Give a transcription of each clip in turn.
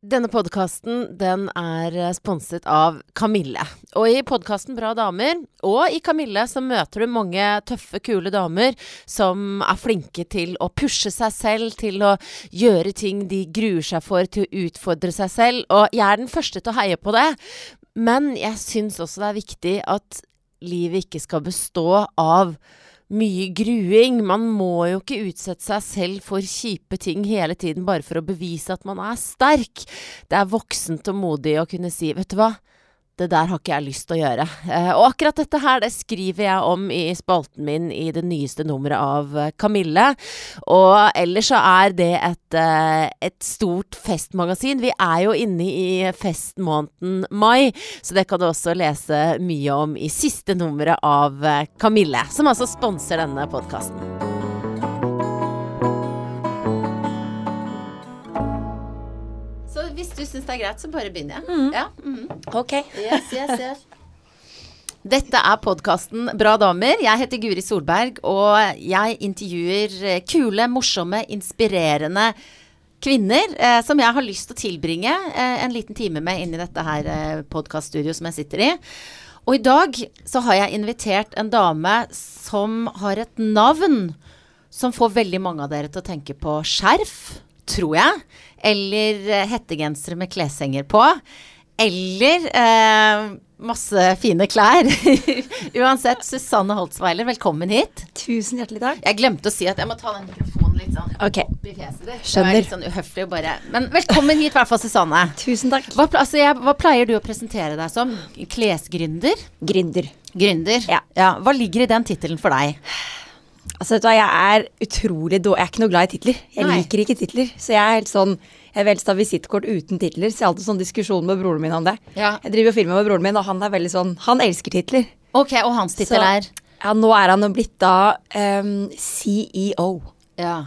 Denne podkasten den er eh, sponset av Kamille. Og i podkasten Bra damer, og i Kamille, så møter du mange tøffe, kule damer som er flinke til å pushe seg selv, til å gjøre ting de gruer seg for, til å utfordre seg selv. Og jeg er den første til å heie på det, men jeg syns også det er viktig at livet ikke skal bestå av mye gruing. Man må jo ikke utsette seg selv for kjipe ting hele tiden bare for å bevise at man er sterk. Det er voksent og modig å kunne si, vet du hva, det der har ikke jeg lyst til å gjøre. Eh, og akkurat dette her, det skriver jeg om i spalten min i det nyeste nummeret av eh, Kamille. Og ellers så er det et, eh, et stort festmagasin. Vi er jo inne i festmåneden mai, så det kan du også lese mye om i siste nummeret av eh, Kamille, som altså sponser denne podkasten. Du syns det er greit, så bare begynner jeg. Ja. Mm. Ok. Yes, yes, yes. Dette er podkasten Bra damer. Jeg heter Guri Solberg, og jeg intervjuer eh, kule, morsomme, inspirerende kvinner eh, som jeg har lyst til å tilbringe eh, en liten time med inn i dette her eh, podkaststudioet som jeg sitter i. Og i dag så har jeg invitert en dame som har et navn som får veldig mange av dere til å tenke på skjerf, tror jeg. Eller eh, hettegensere med kleshenger på. Eller eh, masse fine klær. Uansett, Susanne Holtzweiler, velkommen hit. Tusen hjertelig takk. Jeg glemte å si at jeg må ta den mikrofonen litt sånn okay. opp i fjeset ditt. Skjønner. litt sånn uhøflig bare Men velkommen hit, i hvert fall, Susanne. Tusen takk. Hva, altså, jeg, hva pleier du å presentere deg som? Klesgründer? Gründer. Gründer? Ja. Hva ligger i den tittelen for deg? Altså, vet du hva, jeg er utrolig dårlig Jeg er ikke noe glad i titler. Jeg Nei. liker ikke titler. Så jeg er helt sånn Jeg vil helst ha visittkort uten titler. Så jeg har alltid sånn diskusjon med broren min om det. Ja. Jeg driver og filmer med broren min, og han er veldig sånn Han elsker titler. Ok, og hans tittel er? Ja, nå er han jo blitt da um, CEO. Ja.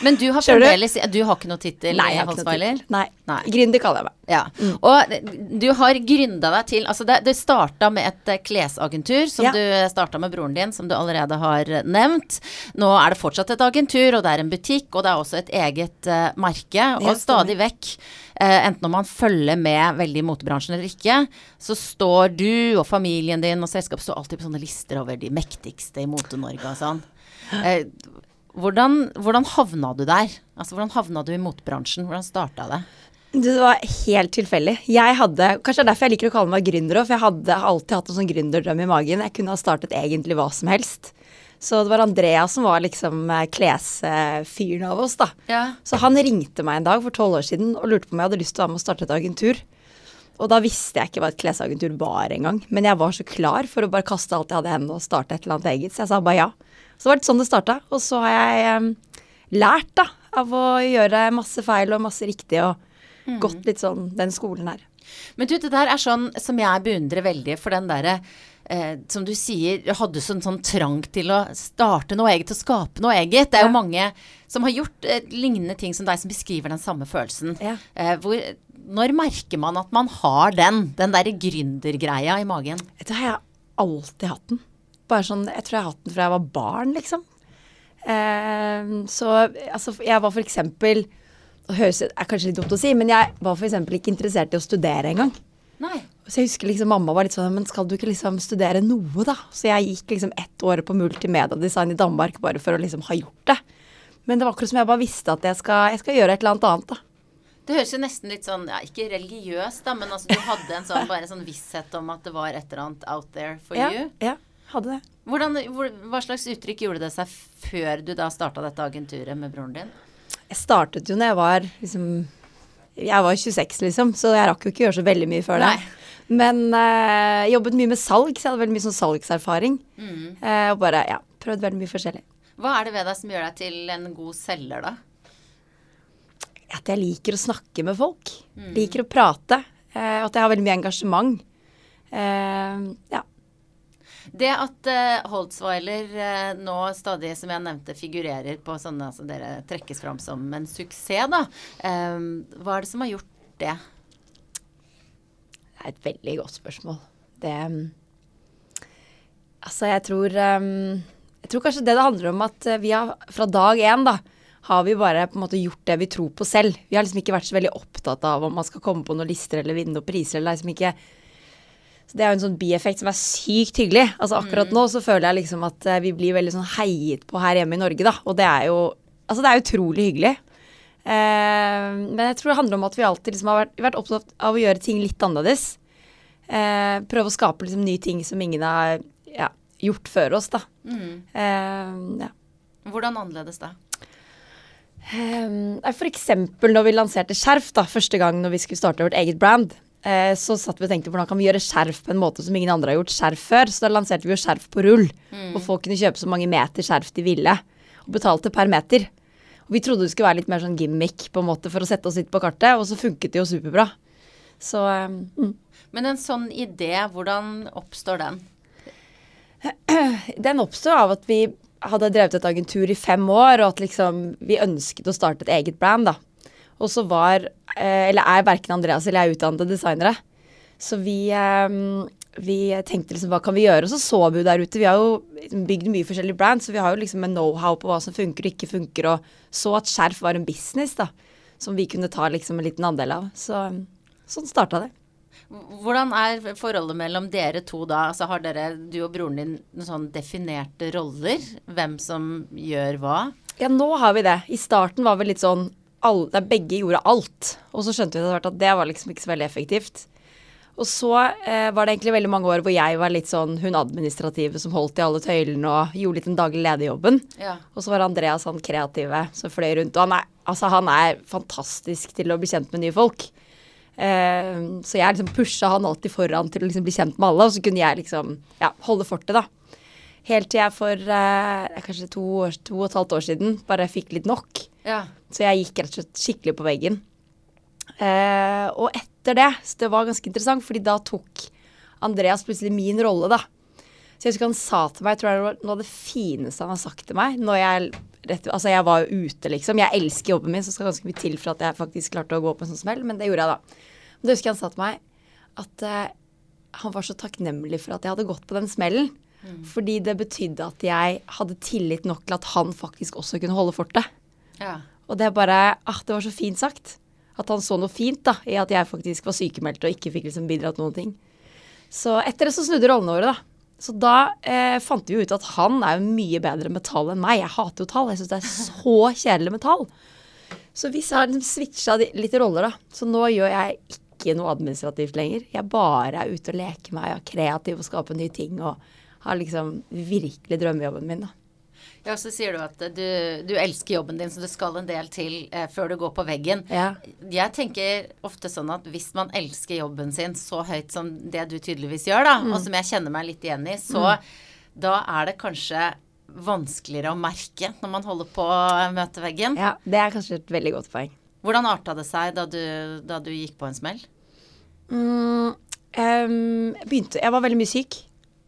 Men du har fremdeles Du har ikke noe tittel? Nei, i jeg. Nei. Nei. Gründer kaller jeg meg. Ja. Og du har gründa deg til Altså, det, det starta med et eh, klesagentur som Ja. du starta med broren din, som du allerede har eh, nevnt. Nå er det fortsatt et agentur, og det er en butikk, og det er også et eget uh, merke. Og stadig vekk, uh, enten om man følger med veldig i motebransjen eller ikke, så står du og familien din og selskapet står alltid på sånne lister over de mektigste i Mote-Norge og sånn. Eh, hvordan, hvordan havna du der? Altså, hvordan havna du i motebransjen? Hvordan starta det? Det var helt tilfeldig. Jeg hadde, Kanskje det er derfor jeg liker å kalle meg gründer òg, for jeg hadde alltid hatt en sånn gründerdrøm i magen. Jeg kunne ha startet egentlig hva som helst. Så det var Andrea som var liksom eh, klesfyren av oss, da. Ja. Så han ringte meg en dag for tolv år siden og lurte på om jeg hadde lyst til å være med og starte et agentur. Og da visste jeg ikke hva et klesagentur var engang. Men jeg var så klar for å bare kaste alt jeg hadde i hendene og starte et eller annet eget. Så jeg sa bare ja. Så var det sånn det starta. Og så har jeg em, lært, da, av å gjøre masse feil og masse riktig, og gått litt sånn den skolen her. Men du, det der er sånn som jeg beundrer veldig for den derre eh, som du sier, hadde sånn, sånn trang til å starte noe eget og skape noe eget. Det er jo mange som har gjort eh, lignende ting som deg, som beskriver den samme følelsen. Ja. Eh, hvor, når merker man at man har den, den derre gründergreia i magen? Det har jeg alltid hatt den. Bare sånn, Jeg tror jeg har hatt den fra jeg var barn, liksom. Eh, så altså, jeg var for eksempel Det høres er kanskje litt dumt å si, men jeg var for eksempel ikke interessert i å studere engang. Nei. Så jeg husker liksom mamma var litt sånn Men skal du ikke liksom studere noe, da? Så jeg gikk liksom ett år på multimediadesign i Danmark bare for å liksom ha gjort det. Men det var akkurat som jeg bare visste at jeg skal, jeg skal gjøre et eller annet annet, da. Det høres jo nesten litt sånn, ja, ikke religiøst da, men altså du hadde en sånn, bare en sånn visshet om at det var et eller annet out there for Ja, you. ja, hadde det. Hvordan, hvor, hva slags uttrykk gjorde det seg før du da starta dette agenturet med broren din? Jeg startet jo når jeg var liksom Jeg var 26, liksom, så jeg rakk jo ikke gjøre så veldig mye før det. Men øh, jeg jobbet mye med salg, så jeg hadde veldig mye sånn salgserfaring. Eh, og bare, ja, prøvd veldig mye forskjellig. Hva er det ved deg som gjør deg til en god selger, da? At jeg liker å snakke med folk. Liker å prate. Eh, og at jeg har veldig mye engasjement. Eh, ja. Det at uh, Holtzweiler uh, nå stadig, som jeg nevnte, figurerer på sånne altså Dere trekkes fram som en suksess, da. Um, hva er det som har gjort det? Det er et veldig godt spørsmål. Det Altså, jeg tror um, Jeg tror kanskje det det handler om at vi har fra dag én, da, har vi bare på en måte gjort det vi tror på selv. Vi har liksom ikke vært så veldig opptatt av om man skal komme på noen lister eller vinne noen priser. eller liksom ikke Det er jo en sånn bieffekt som er sykt hyggelig. Altså Akkurat nå så føler jeg liksom at eh, vi blir veldig sånn heiet på her hjemme i Norge, da. Og det er jo Altså det er utrolig hyggelig. Eh, men jeg tror det handler om at vi alltid liksom har vært, vært opptatt av å gjøre ting litt annerledes. Eh, prøve å skape liksom nye ting som ingen har ja, gjort før oss, da. Eh, ja. Hvordan annerledes da? Um, for eksempel når vi lanserte skjerf da, første gang når vi skulle starte vårt eget brand, så satt vi og tenkte hvordan kan vi gjøre skjerf på en måte som ingen andre har gjort skjerf før. Så da lanserte vi jo skjerf på rull, og folk kunne kjøpe så mange meter skjerf de ville. Og betalte per meter. Og vi trodde det skulle være litt mer sånn gimmick på en måte for å sette oss litt på kartet, og så funket det jo superbra. Så um, mm. Men en sånn idé, hvordan oppstår den? Den oppstod av at vi hadde drevet et agentur i fem år, og at liksom vi ønsket å starte et eget brand, da. Og så var, eh, eller er verken Andreas eller jeg utdannede designere. Så vi, eh, vi tenkte liksom hva kan vi gjøre? Og så så vi jo der ute. Vi har jo bygd mye forskjellige brands, så vi har jo liksom en know-how på hva som funker og ikke funker, og så at skjerf var en business, da. Som vi kunne ta liksom en liten andel av. Så sånn starta det. Hvordan er forholdet mellom dere to da? Altså Har dere, du og broren din, noen sånn definerte roller? Hvem som gjør hva? Ja, nå har vi det. I starten var vi litt sånn alle, der begge gjorde alt. Og så skjønte vi etter hvert at det var liksom ikke så veldig effektivt. Og så eh, var det egentlig veldig mange år hvor jeg var litt sånn hun administrative som holdt i alle tøylene og gjorde litt den daglige lederjobben. Ja. Og så var Andreas han kreative som fløy rundt. Og han er, altså, han er fantastisk til å bli kjent med nye folk. Eh, så jeg liksom pusha han alltid foran til å liksom bli kjent med alle, og så kunne jeg liksom ja, holde fortet, da. Helt til jeg for eh, kanskje to, år, to og et halvt år siden bare fikk litt nok. Ja. Så jeg gikk rett og slett skikkelig på veggen. Eh, og etter det, så det var ganske interessant, fordi da tok Andreas plutselig min rolle, da. Så jeg husker han sa til meg, jeg tror det var noe av det fineste han har sagt til meg når jeg rett, Altså, jeg var jo ute, liksom. Jeg elsker jobben min, så skal ganske mye til for at jeg faktisk klarte å gå på en sånn smell, men det gjorde jeg da. Men da husker jeg han sa til meg at eh, han var så takknemlig for at jeg hadde gått på den smellen. Fordi det betydde at jeg hadde tillit nok til at han faktisk også kunne holde fortet. ja. Og det er bare ah, Det var så fint sagt. At han så noe fint da, i at jeg faktisk var sykemeldt og ikke fikk liksom bidratt noen ting. Så etter det så snudde rollene våre, da. Så da eh, fant vi jo ut at han er jo mye bedre med tall enn meg. Jeg hater jo tall. Jeg syns det er så kjedelig med tall. Så vi har liksom switcha litt roller, da. Så nå gjør jeg ikke noe administrativt lenger. Jeg bare er ute og leker meg, og er kreativ og skaper nye ting. Og har liksom virkelig drømmejobben min, da. ja, så sier du at du, du elsker jobben din, så det skal en del til eh, før du går på veggen. Ja. Jeg tenker ofte sånn at hvis man elsker jobben sin så høyt som det du tydeligvis gjør, da, og som jeg kjenner meg litt igjen i, så da er det kanskje vanskeligere å merke når man holder på å møte veggen. ja. Det er kanskje et veldig godt poeng. Hvordan arta det seg da du, da du gikk på en smell? Mm, um, begynte Jeg var veldig mye syk.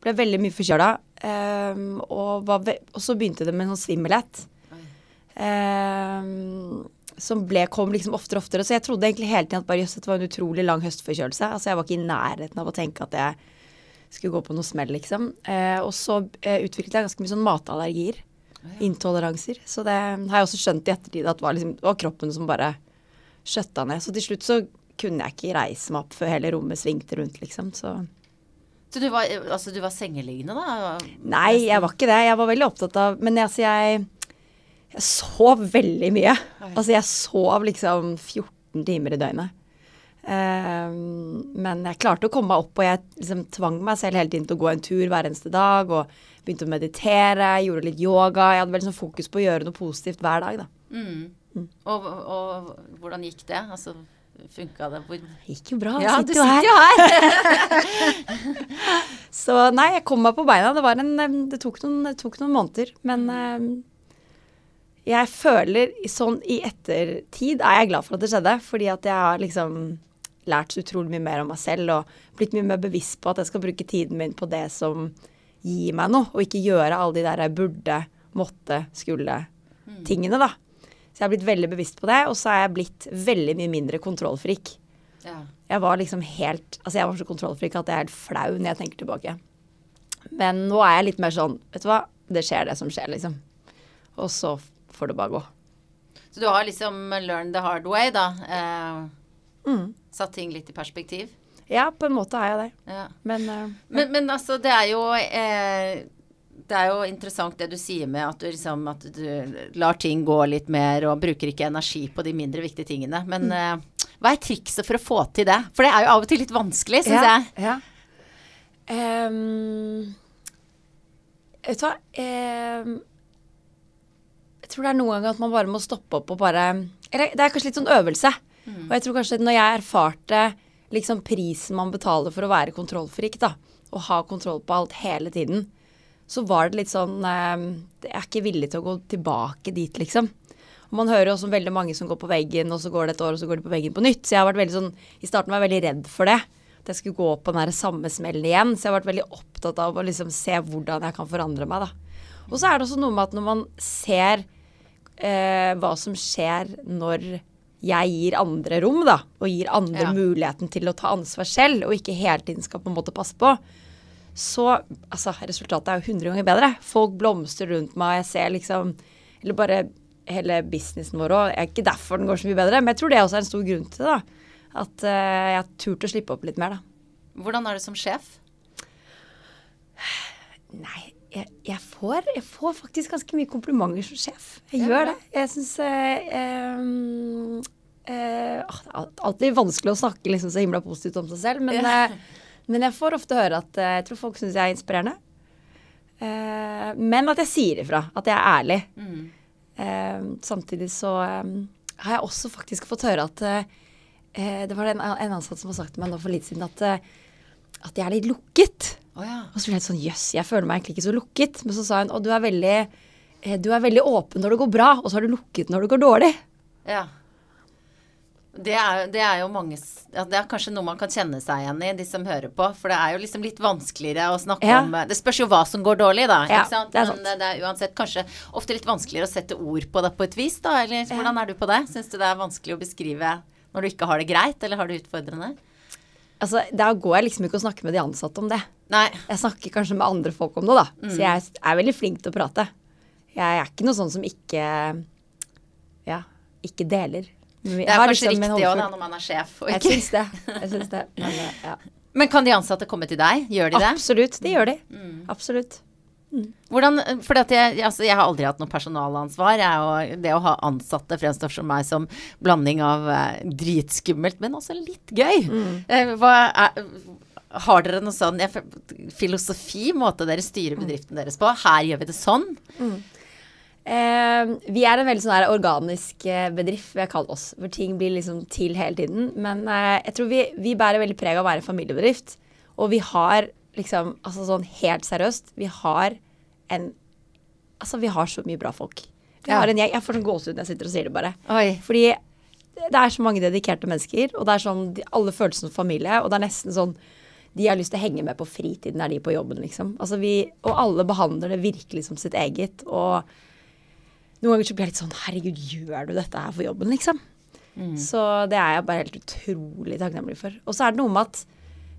Ble veldig mye forkjøla. Um, og, ve og så begynte det med en sånn svimmelhet. Um, som ble, kom liksom oftere og oftere. Så jeg trodde egentlig hele tiden at bare det var en utrolig lang høstforkjølelse. Altså jeg var ikke i nærheten av å tenke at jeg skulle gå på noe smell, liksom. Uh, og så uh, utviklet jeg ganske mye sånn matallergier. Intoleranser. Så det har jeg også skjønt i ettertid at var liksom, det var kroppen som bare skjøtta ned. Så til slutt så kunne jeg ikke reise meg opp før hele rommet svingte rundt, liksom. Så Så du var, altså, du var sengeliggende, da? Nei, jeg var ikke det. Jeg var veldig opptatt av Men altså, jeg, jeg sov veldig mye. Altså, jeg sov liksom 14 timer i døgnet. Ehm, men jeg klarte å komme meg opp, og jeg liksom tvang meg selv hele tiden til å gå en tur hver eneste dag. Og begynte å meditere, gjorde litt yoga. Jeg hadde veldig sånn fokus på å gjøre noe positivt hver dag, da. Mm. Og, og hvordan gikk det? Altså, funka det? Hvor gikk jo bra. Ja, sitter du sitter jo her. Så nei, jeg kom meg på beina. Det, var en, det, tok, noen, det tok noen måneder. Men jeg føler sånn i ettertid er jeg glad for at det skjedde. Fordi at jeg har liksom lært så utrolig mye mer om meg selv og blitt mye mer bevisst på at jeg skal bruke tiden min på det som gir meg noe, og ikke gjøre alle de der jeg burde, måtte, skulle tingene, da. Så jeg har blitt veldig bevisst på det, og så er jeg blitt veldig mye mindre kontrollfrik. Ja. Jeg var liksom helt Altså, jeg var så kontrollfrik at jeg er helt flau når jeg tenker tilbake. Men nå er jeg litt mer sånn Vet du hva, det skjer det som skjer, liksom. Og så får det bare gå. Så du har liksom learned the hard way, da. Eh, Mm. satt ting litt i perspektiv. Ja, på en måte er jeg det. Ja. Men eh, Men, men altså, det er jo eh, Det er jo interessant det du sier med at du liksom At du lar ting gå litt mer og bruker ikke energi på de mindre viktige tingene. Men eh, hva er trikset for å få til det? For det er jo av og til litt vanskelig, syns ja, jeg. Ja. Um, vet du hva um, Jeg tror det er noen ganger at man bare må stoppe opp og bare Eller det er kanskje litt sånn øvelse. Og jeg tror kanskje når jeg erfarte liksom prisen man betaler for å være kontrollfrik, da, og ha kontroll på alt hele tiden, så var det litt sånn ehm, Jeg er ikke villig til å gå tilbake dit, liksom. Og man hører også om veldig mange som går på veggen, og så går det et år, og så går de på veggen på nytt. Så jeg har vært veldig sånn I starten var jeg veldig redd for det. At jeg skulle gå på den samme smellen igjen. Så jeg har vært veldig opptatt av å liksom se hvordan jeg kan forandre meg, da. Og så er det også noe med at når man ser eh, hva som skjer når jeg gir andre rom, da, og gir andre Ja. muligheten til å ta ansvar selv, og ikke hele tiden skal på en måte passe på, så altså, resultatet er jo 100 ganger bedre. Folk blomstrer rundt meg, jeg ser liksom Eller bare hele businessen vår òg. Er ikke derfor den går så mye bedre, men jeg tror det også er en stor grunn til det. da. At uh, jeg har turt å slippe opp litt mer, da. Hvordan er det som sjef? Nei, jeg, jeg, får, jeg får faktisk ganske mye komplimenter som sjef. Jeg Ja, gjør det. Jeg syns uh, eh, åh, Det er alltid vanskelig å snakke liksom så himla positivt om seg selv, men, Ja. Men jeg får ofte høre at eh, jeg tror folk syns jeg er inspirerende. Eh, men at jeg sier ifra. At jeg er ærlig. Mm. Eh, samtidig så har jeg også faktisk fått høre at Det var en, en ansatt som har sagt til meg nå for litt siden at, at jeg er litt lukket. Å ja. Og så ble jeg sånn jøss, jeg føler meg egentlig ikke så lukket. Men så sa hun å du er veldig du er veldig åpen når det går bra, og så er du lukket når det går dårlig. ja. Det er, det er jo mange ja, Det er kanskje noe man kan kjenne seg igjen i, de som hører på. For det er jo liksom litt vanskeligere å snakke Ja. om Det spørs jo hva som går dårlig, da. Ja, det Men det, det er uansett kanskje ofte litt vanskeligere å sette ord på det på et vis, da. Eller hvordan er du på det? Syns du det er vanskelig å beskrive når du ikke har det greit, eller har det utfordrende? Altså, Da går jeg liksom ikke og snakker med de ansatte om det. Nei. Jeg snakker kanskje med andre folk om det, da. Så jeg er veldig flink til å prate. Jeg er ikke noe sånn som ikke Ja, ikke deler. Det er kanskje liksom riktig òg, når man er sjef. Jeg syns det. Jeg syns det. Men, ja. Men kan de ansatte komme til deg? Gjør de det? Absolutt. Det gjør de. Mm. Absolutt. Hvordan, for jeg, altså jeg har aldri hatt noe personalansvar. Jeg, det å ha ansatte fremstår for meg som blanding av eh, dritskummelt, men også litt gøy. Eh, hva er, har dere noe sånn jeg, filosofi, måte dere styrer bedriften deres på? Her gjør vi det sånn. Eh, vi er en veldig sånn her organisk eh, bedrift, vil jeg kalle oss. Hvor ting blir liksom til hele tiden. Men eh, jeg tror vi, vi bærer veldig preg av å være en familiebedrift. Og vi har liksom, altså sånn helt seriøst, vi har en Altså, vi har så mye bra folk. Vi Ja. har en, jeg, jeg får sånn gåsehud når jeg sitter og sier det bare. Oi. Fordi det er så mange dedikerte mennesker, og det er sånn alle føles som familie, og det er nesten sånn de har lyst til å henge med på fritiden er de på jobben, liksom. Altså vi, og alle behandler det virkelig som sitt eget. Og noen ganger så blir jeg litt sånn Herregud, gjør du dette her for jobben, liksom? Så det er jeg bare helt utrolig takknemlig for. Og så er det noe med at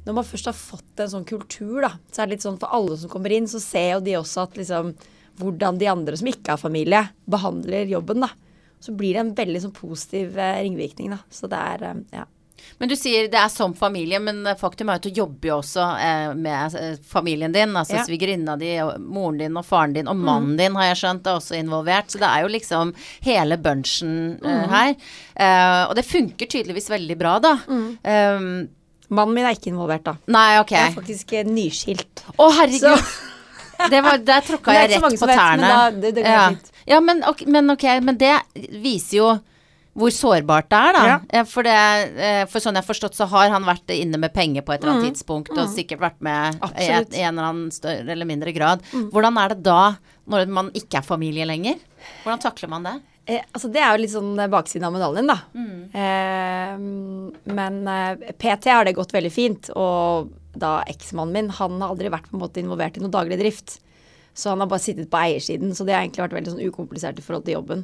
når man først har fått en sånn kultur, da, så er det litt sånn for alle som kommer inn, så ser jo de også at liksom hvordan de andre som ikke har familie, behandler jobben, da. Så blir det en veldig sånn positiv eh, ringvirkning, da. Så det er eh, ja. Men du sier det er som familie, men faktum er at du jobber jo også eh, med eh, familien din. Altså Ja. svigerinna di, moren din og faren din og mannen din har jeg skjønt er også involvert. Så det er jo liksom hele bunchen eh, her. Eh, og det funker tydeligvis veldig bra, da. Um, Mannen min er ikke involvert, da. nei, ok. Jeg er faktisk eh, nyskilt. Å, herregud. Det var, der tråkka jeg rett på vet, men tærne. da- det- det går ja. ja, men okay, men ok, men det viser jo hvor sårbart det er, da. Ja. For, det, eh, for sånn jeg har forstått, så har han vært inne med penger på et eller annet tidspunkt, og sikkert vært med i, et, Mm. Mm. i en eller annen større eller mindre grad. Hvordan er det da, når man ikke er familie lenger? Hvordan takler man det? Eh, altså Det er jo litt sånn eh, baksiden av medaljen, da. Mm. Eh, men eh, PT har det gått veldig fint. Og da eksmannen min, han har aldri vært på en måte involvert i noe daglig drift. Så han har bare sittet på eiersiden, så det har egentlig vært veldig sånn ukomplisert i forhold til jobben.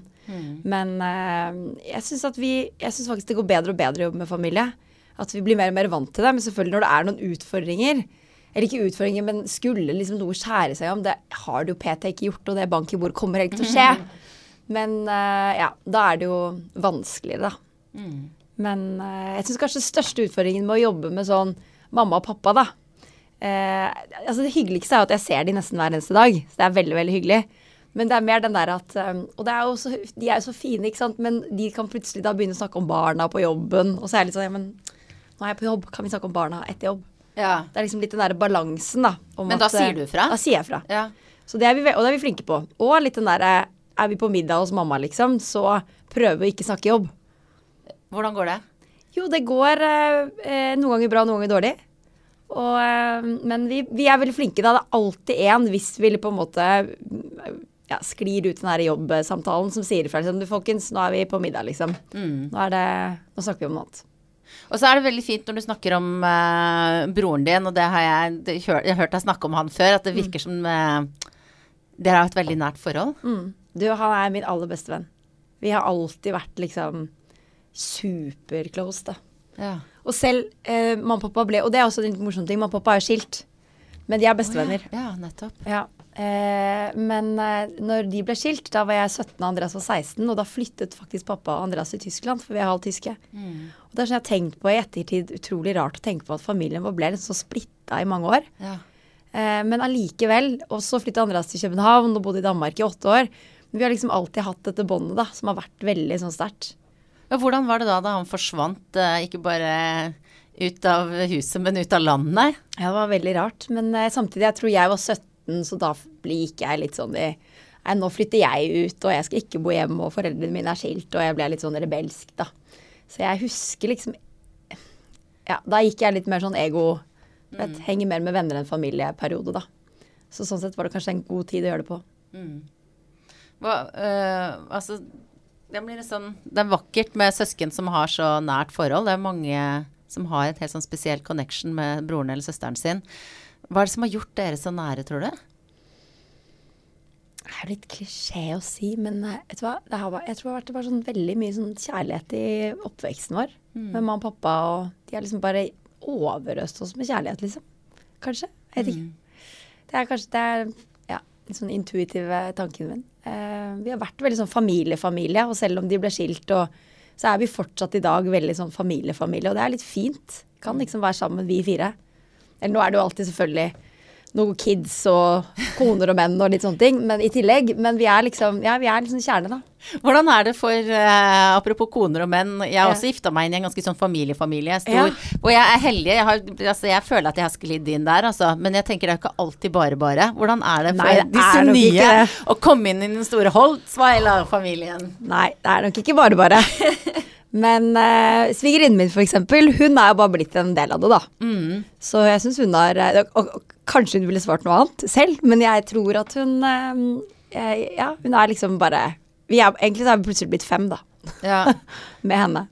Men uh, jeg syns Jeg faktisk det går bedre og bedre å jobbe med familie. At vi blir mer og mer vant til det. Men selvfølgelig når det er noen utfordringer, eller ikke utfordringer, men skulle liksom noe skjære seg om, det har det jo PT ikke gjort, og det bank i bord kommer helt til å skje. Men uh, ja, da er det jo vanskeligere, da. Mm. Men uh, jeg syns kanskje den største utfordringen med å jobbe med sånn mamma og pappa, da eh, Altså det hyggeligste er jo at jeg ser de nesten hver eneste dag. Så det er veldig, veldig hyggelig. Men det er mer den der at um, Og det er så, de er jo så fine, ikke sant. Men de kan plutselig da begynne å snakke om barna på jobben. Og så er jeg litt sånn Ja, men nå er jeg på jobb. Kan vi snakke om barna etter jobb? Ja. Det er liksom litt den der balansen, da. om Men da at, sier eh, du fra? Da sier jeg fra. ja. Så det er vi, og det er vi flinke på. Og litt den derre Er vi på middag hos mamma, liksom, så prøver vi å ikke snakke jobb. Hvordan går det? Jo, det går eh, eh, noen ganger bra, noen ganger dårlig. Og, eh, men vi, vi er veldig flinke. Da. Det er alltid én hvis vi på en måte mm, ja, sklir ut den her jobbsamtalen som sier ifra liksom, du folkens, nå er vi på middag, liksom. Mm. Nå, er det, nå snakker vi om noe annet. Og så er det veldig fint når du snakker om uh, broren din, og det har jeg, det, jeg har hørt deg snakke om han før, at det virker som uh, dere har et veldig nært forhold. Mm. Du, han er min aller beste venn. Vi har alltid vært liksom superclose, da. Ja. Og selv eh, mamma og pappa ble Og det er også en morsom ting. Mamma og pappa er skilt. Men de er bestevenner. Ja, nettopp. Ja. Eh, men eh, når de ble skilt, da var jeg 17 og Andreas var 16, og da flyttet faktisk pappa og Andreas til Tyskland, for vi er halvt tyske. Og det er sånn jeg har tenkt på i ettertid, utrolig rart å tenke på at familien vår ble så splitta i mange år. Ja. Eh, men allikevel. Og så flyttet Andreas til København og bodde i Danmark i åtte år. Men vi har liksom alltid hatt dette båndet, da, som har vært veldig sånn sterkt. Ja, hvordan var det da da han forsvant, eh, ikke bare ut av huset, men ut av landet? Ja, det var veldig rart. Men eh, samtidig, jeg tror jeg var 17, så da gikk jeg litt sånn i Nei, nå flytter jeg ut, og jeg skal ikke bo hjemme, og foreldrene mine er skilt, og jeg ble litt sånn rebelsk, da. Så jeg husker liksom Ja, da gikk jeg litt mer sånn ego vet, Henger mer med venner enn familie-periode, da. Så sånn sett var det kanskje en god tid å gjøre det på. Hva, øh, altså, det blir sånn Det er vakkert med søsken som har så nært forhold. Det er mange som har et helt sånn spesiell connection med broren eller søsteren sin. Hva er det som har gjort dere så nære, tror du? Det er litt klisjé å si, men eh, vet du hva? Det har, jeg tror det har vært bare sånn veldig mye sånn kjærlighet i oppveksten vår. Med mamma og pappa, og de har liksom bare overøst oss med kjærlighet, liksom. Kanskje. Jeg vet ikke. Det er kanskje det er, sånn intuitive tanken min. Eh, vi har vært veldig sånn familiefamilie, og selv om de ble skilt, og, så er vi fortsatt i dag veldig sånn familiefamilie, og det er litt fint. Kan liksom være sammen, vi fire. Eller nå er det jo alltid selvfølgelig noen kids og koner og menn og litt sånne ting, men i tillegg. Men vi er liksom, ja, vi er liksom kjerne, da. Hvordan er det for uh, Apropos koner og menn. Jeg har Ja. også gifta meg inn i en ganske sånn familiefamilie. Stor, Ja. Og jeg er heldig. Jeg, har, altså, jeg føler at jeg har sklidd inn der, altså. Men jeg tenker det er jo ikke alltid bare bare. Hvordan er det for Nei, det disse er nye å komme inn i den store Holtzweiler-familien? Nei, det er nok ikke bare bare. Men uh, svigerinnen min, for eksempel, hun er jo bare blitt en del av det, da. Så jeg syns hun har eh, og, og, Kanskje hun ville svart noe annet selv, men jeg tror at hun eh, eh, Ja, hun er liksom bare vi er, Egentlig så er vi plutselig blitt fem, da. Ja. Med henne.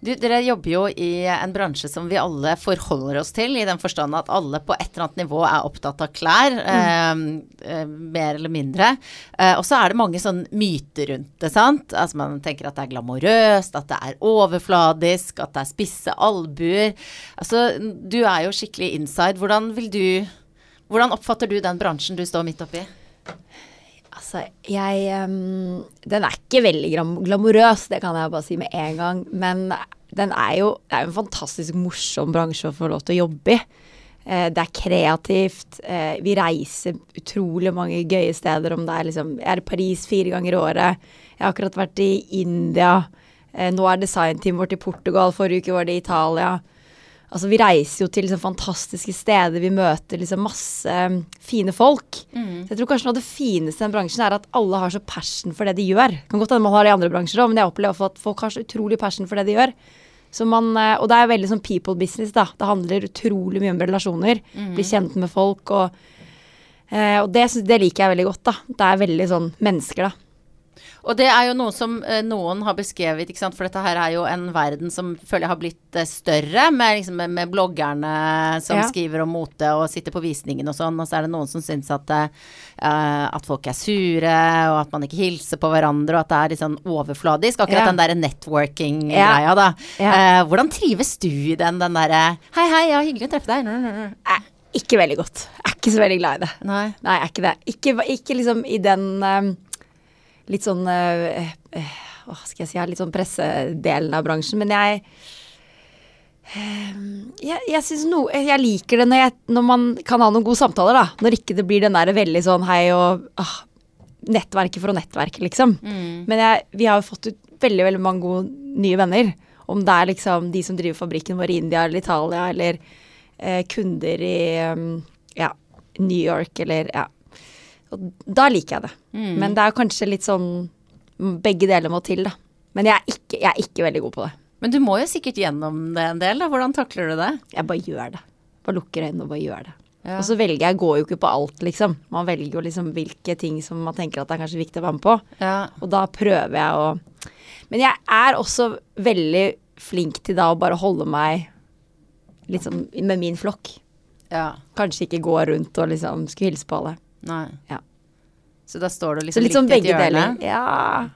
Du, dere jobber jo i en bransje som vi alle forholder oss til, i den forstand at alle på et eller annet nivå er opptatt av klær, mm. eh, mer eller mindre. Eh, og så er det mange sånn myter rundt det, sant. Altså man tenker at det er glamorøst, at det er overfladisk, at det er spisse albuer. Altså du er jo skikkelig inside. Hvordan vil du Hvordan oppfatter du den bransjen du står midt oppi? Altså, jeg um, Den er ikke veldig glamorøs, det kan jeg bare si med en gang. Men den er jo Det er en fantastisk morsom bransje å få lov til å jobbe i. Eh, det er kreativt. Eh, vi reiser utrolig mange gøye steder. Om det er liksom Jeg er i Paris fire ganger i året. Jeg har akkurat vært i India. Eh, nå er designteamet vårt i Portugal. Forrige uke var det i Italia. Altså, vi reiser jo til liksom fantastiske steder. Vi møter liksom masse um, fine folk. Så jeg tror kanskje noe av det fineste i den bransjen er at alle har så passion for det de gjør. Det Kan godt hende man har det i andre bransjer òg, men jeg opplever at folk har så utrolig passion for det de gjør. Så man, eh, og det er veldig sånn people business, da. Det handler utrolig mye om relasjoner. Bli kjent med folk og eh, Og det, det liker jeg veldig godt, da. Det er veldig sånn mennesker, da. Og det er jo noe som eh, noen har beskrevet, ikke sant? for dette her er jo en verden som føler jeg har blitt eh, større, med, liksom, med, bloggerne som Ja. skriver om mote og sitter på visningen og sånn, og så er det noen som syns at, eh, at folk er sure, og at man ikke hilser på hverandre, og at det er litt sånn overfladisk. Akkurat Ja. den derre networking-greia, da. Ja. Eh, hvordan trives du i den, den derre Hei, hei, ja, hyggelig å treffe deg. Ikke veldig godt. Jeg er ikke så veldig glad i det. Nei. Nei, jeg er ikke det. Ikke, ikke liksom i den um, litt sånn eh, eh, Hva skal jeg si, litt sånn pressedelen av bransjen. Men jeg eh, jeg, jeg no, jeg liker det når, jeg, når man kan ha noen gode samtaler, da. Når ikke det blir den der veldig sånn hei og ah, Nettverket for å nettverke, liksom. Men jeg, vi har jo fått ut veldig, veldig mange gode nye venner. Om det er liksom de som driver fabrikken vår i India eller Italia, eller eh, kunder i um, ja, New York, eller ja. Og da liker jeg det. Men det er kanskje litt sånn Begge deler må til, da. Men jeg er ikke, jeg er ikke veldig god på det. Men du må jo sikkert gjennom det en del, da. Hvordan takler du det? Jeg bare gjør det. Bare lukker øynene og bare gjør det. Ja. Og så velger jeg, går jo ikke på alt, liksom. Man velger jo liksom hvilke ting som man tenker at det er kanskje viktig å være med på. Ja. Og da prøver jeg å Men jeg er også veldig flink til da å bare holde meg liksom med min flokk. ja. Kanskje ikke gå rundt og liksom skulle hilse på alle. Nei. Ja. Så da står du liksom litt sånn litt i et begge deler. Ja.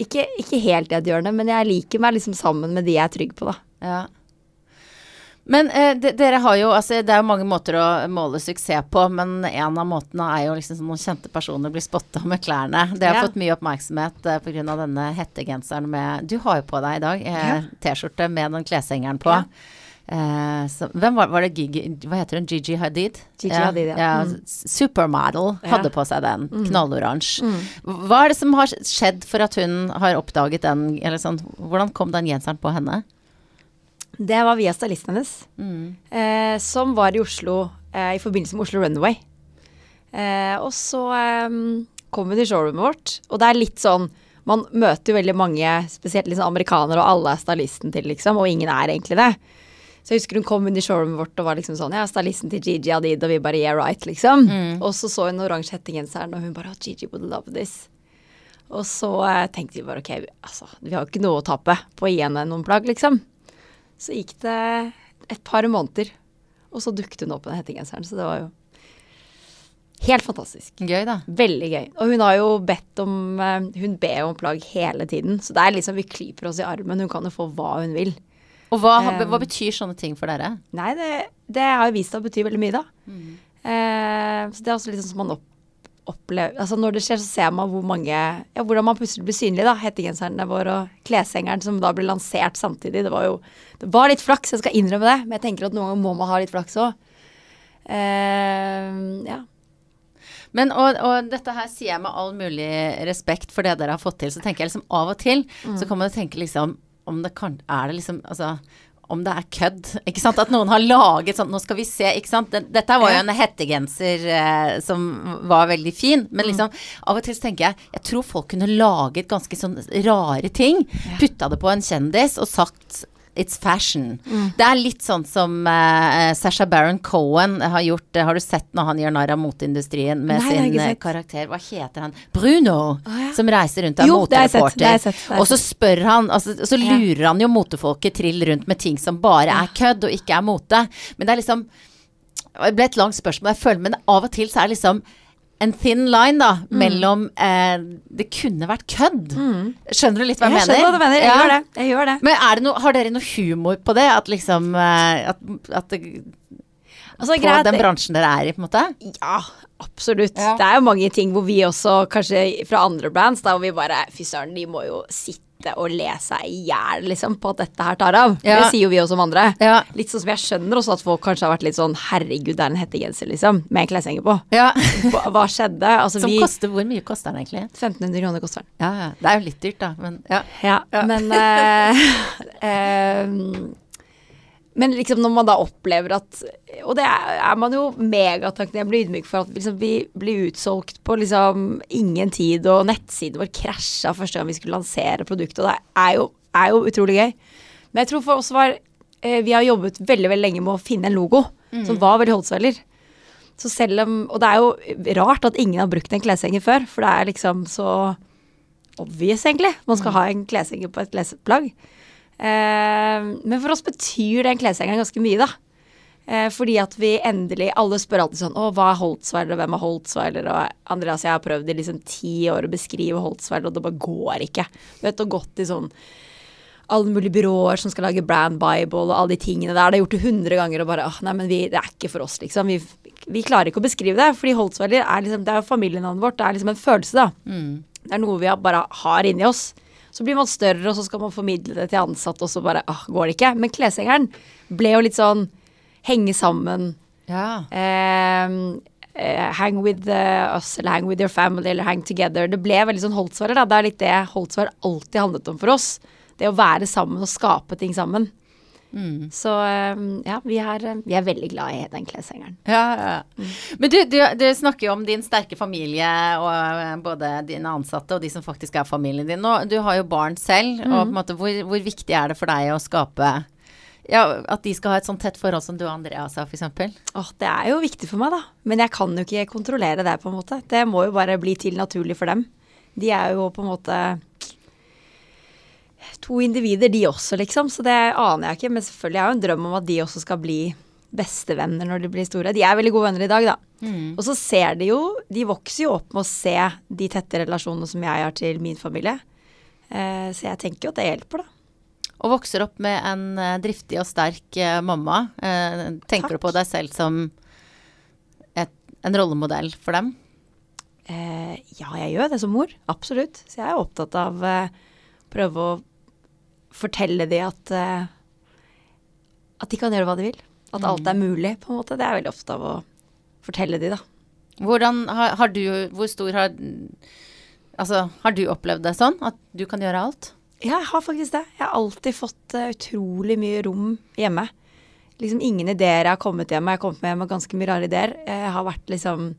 Ikke, ikke helt i et hjørne, men jeg liker meg liksom sammen med de jeg er trygg på, da. Ja. Men eh, de, dere har jo altså Det er jo mange måter å måle suksess på, men en av måtene er jo liksom sånn noen kjente personer blir spotta med klærne. Det har Ja. fått mye oppmerksomhet eh, pga. denne hettegenseren med Du har jo på deg i dag eh, Ja. T-skjorte med den kleshengeren på. Ja. Eh, så, hvem var, var det Gigi Hva heter hun? Gigi Hadid? Gigi Hadid, ja. Mm. s- Supermodel Ja. hadde på seg den. Knalloransje. Hva er det som har skjedd for at hun har oppdaget den, eller sånn Hvordan kom den genseren på henne? Det var via stylisten hennes, Mm. eh, som var i Oslo eh, i forbindelse med Oslo Runway. Eh, og så eh, kom hun til showroomet vårt, og det er litt sånn Man møter jo veldig mange, spesielt liksom amerikanere, og alle er stylisten til, liksom, og ingen er egentlig det. Så jeg husker hun kom inn i showroomet vårt og var liksom sånn Ja, stylisten til Gigi Adid, og vi bare yeah right, liksom. Og så så hun oransje hettegenseren, og hun bare oh, Gigi would love this. Og så eh, tenkte vi bare ok, vi- altså, vi har jo ikke noe å tape på å gi henne noen plagg, liksom. Så gikk det et par måneder, og så dukket hun opp med den hettegenseren. Så det var jo helt fantastisk. Gøy, da. Veldig gøy. Og hun har jo bedt om eh, Hun ber om plagg hele tiden. Så det er liksom vi klyper oss i armen. Hun kan jo få hva hun vil. Og hva, hva betyr sånne ting for dere? Nei, det, det har jo vist seg å bety veldig mye, da. Eh, så det er også litt sånn som man opp, opplever Altså når det skjer, så ser man hvor mange Ja, hvordan man plutselig blir synlig, da. Hettegenserne våre og kleshengeren som da ble lansert samtidig. Det var jo Det var litt flaks, jeg skal innrømme det, men jeg tenker at noen ganger må man ha litt flaks òg. Eh, ja. Men og, og dette her sier jeg med all mulig respekt for det dere har fått til. Så tenker jeg liksom av og til så kan man tenke liksom om det kan Er det liksom Altså om det er kødd. Ikke sant? At noen har laget sånn Nå skal vi se, ikke sant. Dette var jo en hettegenser eh, som var veldig fin. Men liksom av og til så tenker jeg Jeg tror folk kunne laget ganske sånn rare ting. Putta det på en kjendis og sagt It's fashion. Det er litt sånn som uh, Sasha Baron Cohen har gjort. Uh, har du sett når han gjør narr av moteindustrien med Nei, sin eh, karakter. Hva heter han? Bruno. ja. Som reiser rundt og er motereporter. Og så spør han altså, Så lurer han jo motefolket trill rundt med ting som bare er kødd og ikke er mote. Men det er liksom Det ble et langt spørsmål, jeg føler, men av og til så er det liksom en thin line, da, Mm. mellom eh, Det kunne vært kødd. Skjønner du litt hva jeg, Jeg skjønner hva du mener. Jeg Ja. gjør det. Jeg gjør det. Men det noe, har dere noe humor på det? At liksom eh, At, at det, Altså, På greit, den bransjen dere er i, på en måte? Ja, absolutt. Ja. Det er jo mange ting hvor vi også, kanskje fra andre brands, da hvor vi bare Fy søren, de må jo sitte og le seg i hjel, liksom, på at dette her tar av. Ja. Det sier jo vi også om andre. Ja. Litt sånn som jeg skjønner også at folk kanskje har vært litt sånn Herregud, det er en hettegenser, liksom, med en kleshenger på. ja. Hva, skjedde? Altså, Som vi koster Hvor mye koster den egentlig? 1500 kroner koster den. Ja, ja. Det er jo litt dyrt, da, men ja. Ja, Ja. men uh, eh, Men liksom når man da opplever at Og det er, er man jo megatakknemlig ydmyk for at liksom, vi blir utsolgt på liksom ingen tid, og nettsiden vår krasja første gang vi skulle lansere produktet, og det er jo, er jo utrolig gøy. Men jeg tror for oss var eh, Vi har jobbet veldig veldig lenge med å finne en logo som var veldig Holtzweiler. Så selv om Og det er jo rart at ingen har brukt en kleshenger før, for det er liksom så obvious, egentlig. Man skal ha en kleshenger på et klesplagg. Eh, men for oss betyr den kleshengeren ganske mye, da. Eh, fordi at vi endelig Alle spør alltid sånn Å, hva er Holtzweiler, og hvem er Holtzweiler? Og Andreas, jeg har prøvd i liksom ti år å beskrive Holtzweiler, og det bare går ikke. Du vet, og gått i sånn alle mulige byråer som skal lage brand bible og alle de tingene der. Det har gjort det hundre ganger og bare åh, nei, men vi, det er ikke for oss, liksom. Vi, vi klarer ikke å beskrive det. Fordi Holtzweiler er liksom, det er jo familienavnet vårt. Det er liksom en følelse, da. Det Det er noe vi bare har inni oss. Så blir man større, og så skal man formidle det til ansatte, og så bare ah, går det ikke. Men kleshengeren ble jo litt sånn henge sammen. Ja. Eh, eh, hang with eh, us, eller hang with your family, eller hang together. Det ble veldig sånn Holtzwarer, da. Det er litt det Holtzwarer alltid handlet om for oss. Det å være sammen og skape ting sammen. Så eh, ja, vi eh, vi er veldig glad i den kleshengeren. Ja, ja. Men du, du, du snakker jo om din sterke familie, og eh, både dine ansatte og de som faktisk er familien din. Og du har jo barn selv, og på en måte, hvor, hvor viktig er det for deg å skape ja, At de skal ha et sånn tett forhold som du og Andreas har, f.eks.? Åh, det er jo viktig for meg, da. Men jeg kan jo ikke kontrollere det, på en måte. Det må jo bare bli til naturlig for dem. De er jo på en måte to individer, de også, liksom. Så det aner jeg ikke. Men selvfølgelig er jo en drøm om at de også skal bli bestevenner når de blir store. De er veldig gode venner i dag, da. Og så ser de jo De vokser jo opp med å se de tette relasjonene som jeg har til min familie. Eh, så jeg tenker jo at det hjelper, da. Og vokser opp med en eh, driftig og sterk eh, mamma. Eh, tenker Takk. du på deg selv som et, en rollemodell for dem? Eh, ja, jeg gjør det som mor. Absolutt. Så jeg er opptatt av eh, prøve å fortelle de at eh, at de kan gjøre hva de vil. At alt er mulig, på en måte. Det er veldig ofte av å fortelle de, da. Hvordan har, har du Hvor stor har Altså, har du opplevd det sånn? At du kan gjøre alt? Ja, jeg har faktisk det. Jeg har alltid fått eh, utrolig mye rom hjemme. Liksom ingen ideer jeg har kommet hjem med. Jeg har kommet hjem med ganske mye rare ideer. Jeg har vært liksom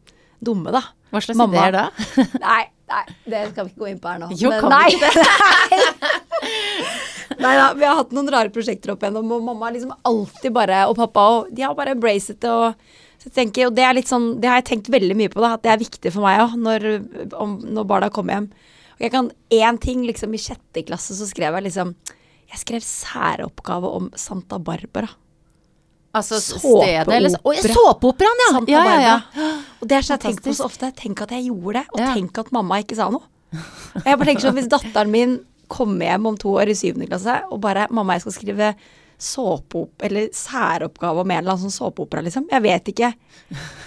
dumme, da. Hva slags Mamma. ideer da? Nei, nei, det skal vi ikke gå inn på her nå. Jo, Men nei. Nei da, vi har hatt noen rare prosjekter opp igjennom, og mamma liksom alltid bare, og pappa og de har bare embraced det. og så tenker, og det er litt sånn, det har jeg tenkt veldig mye på, da, at det er viktig for meg òg, når, om- når barna kommer hjem. Og jeg kan én ting, liksom i sjette klasse så skrev jeg liksom Jeg skrev særoppgave om Santa Barbara. Altså stedet eller Å, såpeoperaen, ja! Santa ja, ja, ja. Og det er sånn jeg tenker på så ofte. Tenk at jeg gjorde det, og Ja. tenk at mamma ikke sa noe. Jeg bare tenker sånn, Hvis datteren min kommer hjem om to år i syvende klasse og bare 'Mamma, jeg skal skrive såpeop eller særoppgave om en eller annen sånn såpeopera', liksom. Jeg vet ikke.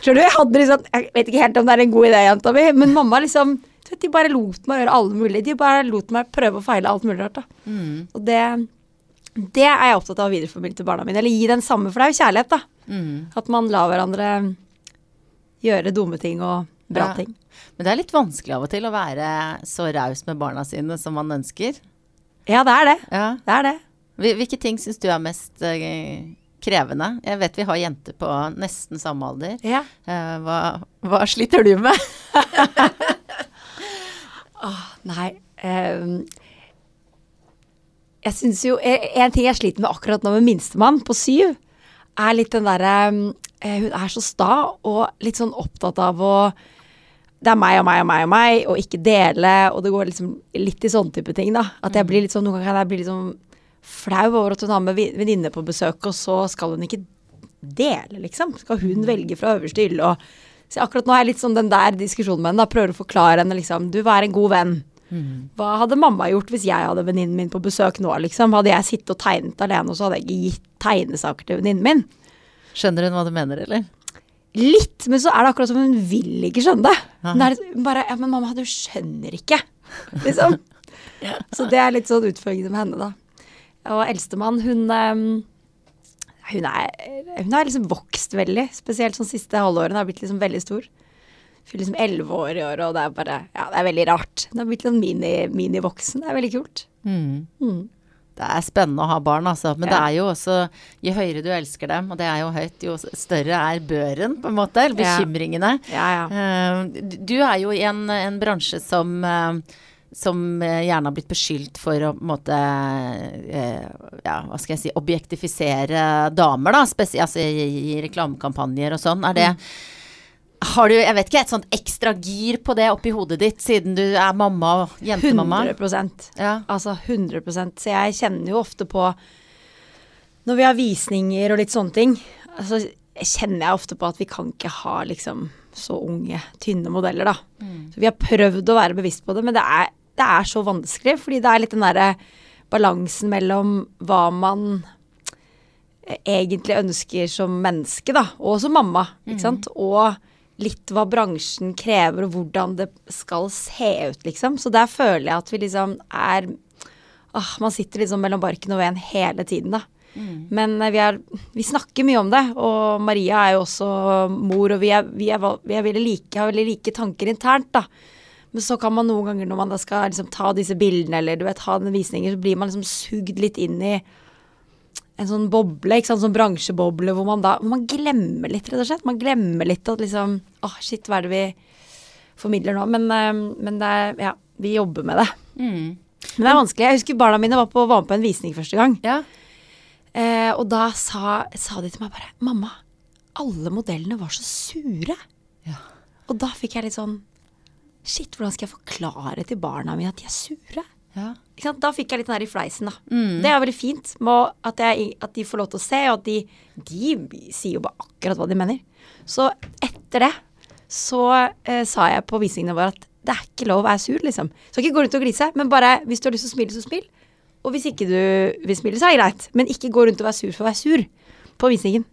Skjønner du? Jeg hadde liksom Jeg vet ikke helt om det er en god idé, jenta mi, men mamma liksom du vet, De bare lot meg gjøre alle mulige. De bare lot meg prøve og feile alt mulig rart, da. Mm. Og det det er jeg opptatt av å videreformidle til barna mine. Eller gi den samme, for det er jo kjærlighet, da. Mm. At man lar hverandre gjøre dumme ting og bra Ja. ting. Men det er litt vanskelig av og til å være så raus med barna sine som man ønsker. Ja, det er det. Ja. Det er det. Hvilke ting syns du er mest eh, krevende? Jeg vet vi har jenter på nesten samme alder. Ja. Eh, hva, hva sliter du med? Nei um, Jeg syns jo eh, En ting jeg sliter med akkurat nå med minstemann på syv, er litt den derre eh, Hun er så sta og litt sånn opptatt av å det er meg og meg og meg og meg, og ikke dele. Og det går liksom litt i sånne type ting, da. At jeg blir litt sånn, Noen ganger kan jeg bli litt sånn flau over at hun har med venninne på besøk, og så skal hun ikke dele, liksom. Skal hun velge fra øverste hylle og Så akkurat nå er jeg litt sånn den der diskusjonen med henne. da, Prøver å forklare henne liksom Du, vær en god venn? Hva hadde mamma gjort hvis jeg hadde venninnen min på besøk nå, liksom? Hadde jeg sittet og tegnet alene, og så hadde jeg ikke gitt tegnesaker til venninnen min? Skjønner hun hva du mener, eller? Litt, men så er det akkurat som hun vil ikke skjønne det. Hun er bare Ja, men mamma, du skjønner ikke. Liksom. Så det er litt sånn utfordrende med henne, da. Og eldstemann, hun ehm, hun er, hun har liksom vokst veldig. Spesielt sånn siste halvåret. Hun har blitt liksom veldig stor. Fyller liksom elleve år i år, og det er bare Ja, det er veldig rart. Hun har blitt sånn mini- minivoksen. det er veldig kult. Mm. Det er spennende å ha barn, altså. Men det er jo også Jo høyere du elsker dem, og det er jo høyt, jo større er børen, på en måte. Eller bekymringene. Ja, ja. Eh, du er jo i en, en bransje som eh, som eh, gjerne har blitt beskyldt for å måte Ja, hva skal jeg si Objektifisere damer, da. Spesielt altså, i, i reklamekampanjer og sånn. Er det Har du, jeg vet ikke, et sånt ekstra gir på det oppi hodet ditt, siden du er mamma og jentemamma? 100 Ja. Altså 100% Så jeg kjenner jo ofte på Når vi har visninger og litt sånne ting, så kjenner jeg ofte på at vi kan ikke ha liksom så unge, tynne modeller, da. Så vi har prøvd å være bevisst på det, men det er, det er så vanskelig. Fordi det er litt den derre balansen mellom hva man egentlig ønsker som menneske, da, og som mamma, ikke sant, og litt hva bransjen krever, og hvordan det skal se ut, liksom. Så der føler jeg at vi liksom er åh, Man sitter liksom mellom barken og veden hele tiden, da. Men eh, vi, er, vi snakker mye om det, og Maria er jo også mor, og vi, er, vi, er, vi veldig like, har veldig like tanker internt, da. Men så kan man noen ganger når man da skal liksom ta disse bildene, eller du vet, ha den visninger, så blir man liksom sugd litt inn i en sånn boble, ikke sant, sånn bransjeboble, hvor man da hvor man glemmer litt, rett og slett. Man glemmer litt at liksom Åh, shit, hva er det vi formidler nå? Men, eh, men det er Ja, vi jobber med det. Mm. Men det er vanskelig. Jeg husker barna mine var, på, var med på en visning første gang. Ja. Eh, og da sa, sa de til meg bare Mamma, alle modellene var så sure. Ja. Og da fikk jeg litt sånn Shit, hvordan skal jeg forklare til barna mine at de er sure? Ja. Da fikk jeg litt den her i fleisen, da. Mm. Det er veldig fint at, jeg, at de får lov til å se, og at de, de sier jo bare akkurat hva de mener. Så etter det så eh, sa jeg på visningene våre at det er ikke lov å være sur, liksom. Skal ikke gå rundt og glise, men bare hvis du har lyst til å smile, så smil. Og hvis ikke du vil smile, så er det greit. Men ikke gå rundt og være sur for å være sur på visningen.